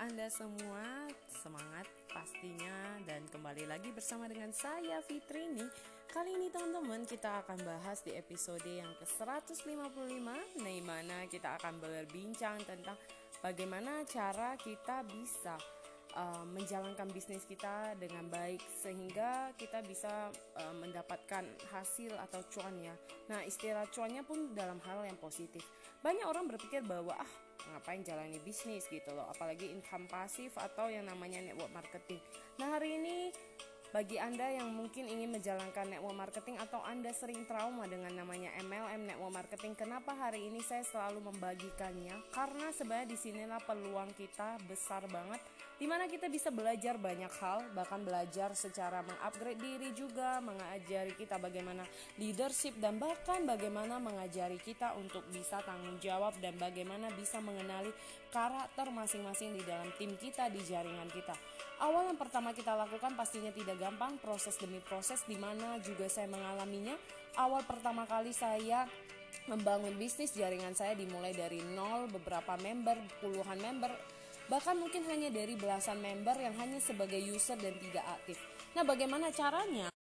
Anda semua semangat pastinya dan kembali lagi bersama dengan saya Fitrini Kali ini teman-teman kita akan bahas di episode yang ke-155 Di mana kita akan berbincang tentang bagaimana cara kita bisa uh, menjalankan bisnis kita dengan baik sehingga kita bisa uh, mendapatkan hasil atau cuannya. Nah, istilah cuannya pun dalam hal yang positif. Banyak orang berpikir bahwa ah ngapain jalani bisnis gitu loh apalagi income pasif atau yang namanya network marketing nah hari ini bagi Anda yang mungkin ingin menjalankan network marketing atau Anda sering trauma dengan namanya MLM network marketing, kenapa hari ini saya selalu membagikannya? Karena sebenarnya di sinilah peluang kita besar banget di mana kita bisa belajar banyak hal, bahkan belajar secara mengupgrade diri juga, mengajari kita bagaimana leadership dan bahkan bagaimana mengajari kita untuk bisa tanggung jawab dan bagaimana bisa mengenali karakter masing-masing di dalam tim kita, di jaringan kita. Awal yang pertama kita lakukan pastinya tidak gampang proses demi proses di mana juga saya mengalaminya. Awal pertama kali saya membangun bisnis jaringan saya dimulai dari nol beberapa member, puluhan member, bahkan mungkin hanya dari belasan member yang hanya sebagai user dan tidak aktif. Nah, bagaimana caranya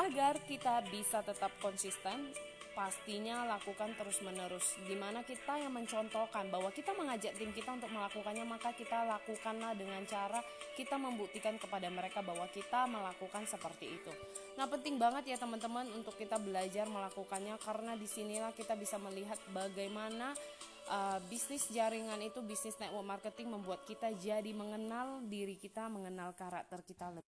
agar kita bisa tetap konsisten pastinya lakukan terus-menerus. Di mana kita yang mencontohkan bahwa kita mengajak tim kita untuk melakukannya, maka kita lakukanlah dengan cara kita membuktikan kepada mereka bahwa kita melakukan seperti itu. Nah, penting banget ya teman-teman untuk kita belajar melakukannya karena di sinilah kita bisa melihat bagaimana uh, bisnis jaringan itu bisnis network marketing membuat kita jadi mengenal diri kita, mengenal karakter kita lebih.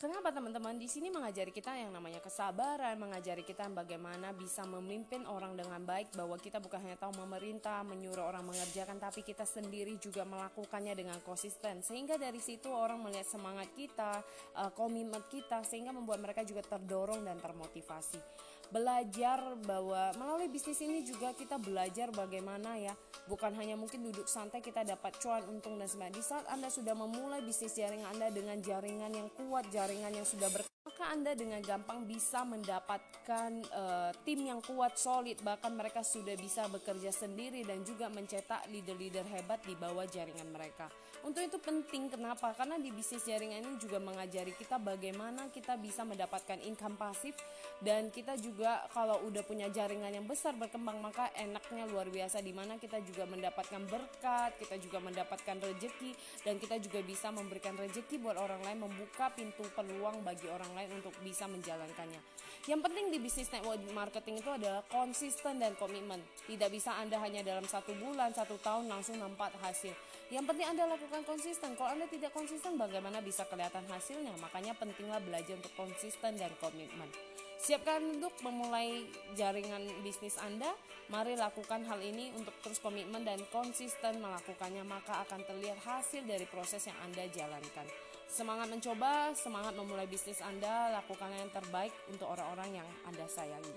Kenapa teman-teman di sini mengajari kita yang namanya kesabaran, mengajari kita bagaimana bisa memimpin orang dengan baik bahwa kita bukan hanya tahu memerintah, menyuruh orang mengerjakan tapi kita sendiri juga melakukannya dengan konsisten. Sehingga dari situ orang melihat semangat kita, uh, komitmen kita sehingga membuat mereka juga terdorong dan termotivasi. Belajar bahwa melalui bisnis ini juga kita belajar bagaimana ya, bukan hanya mungkin duduk santai kita dapat cuan untung dan sebagainya. Di saat Anda sudah memulai bisnis jaringan Anda dengan jaringan yang kuat, jaringan yang sudah ber maka Anda dengan gampang bisa mendapatkan uh, tim yang kuat, solid, bahkan mereka sudah bisa bekerja sendiri dan juga mencetak leader-leader hebat di bawah jaringan mereka. Untuk itu penting kenapa? Karena di bisnis jaringan ini juga mengajari kita bagaimana kita bisa mendapatkan income pasif dan kita juga kalau udah punya jaringan yang besar berkembang maka enaknya luar biasa di mana kita juga mendapatkan berkat, kita juga mendapatkan rejeki dan kita juga bisa memberikan rejeki buat orang lain membuka pintu peluang bagi orang orang lain untuk bisa menjalankannya. Yang penting di bisnis network marketing itu adalah konsisten dan komitmen. Tidak bisa Anda hanya dalam satu bulan, satu tahun langsung nampak hasil. Yang penting Anda lakukan konsisten. Kalau Anda tidak konsisten, bagaimana bisa kelihatan hasilnya? Makanya pentinglah belajar untuk konsisten dan komitmen. Siapkan untuk memulai jaringan bisnis Anda. Mari lakukan hal ini untuk terus komitmen dan konsisten melakukannya, maka akan terlihat hasil dari proses yang Anda jalankan. Semangat mencoba, semangat memulai bisnis Anda, lakukan yang terbaik untuk orang-orang yang Anda sayangi.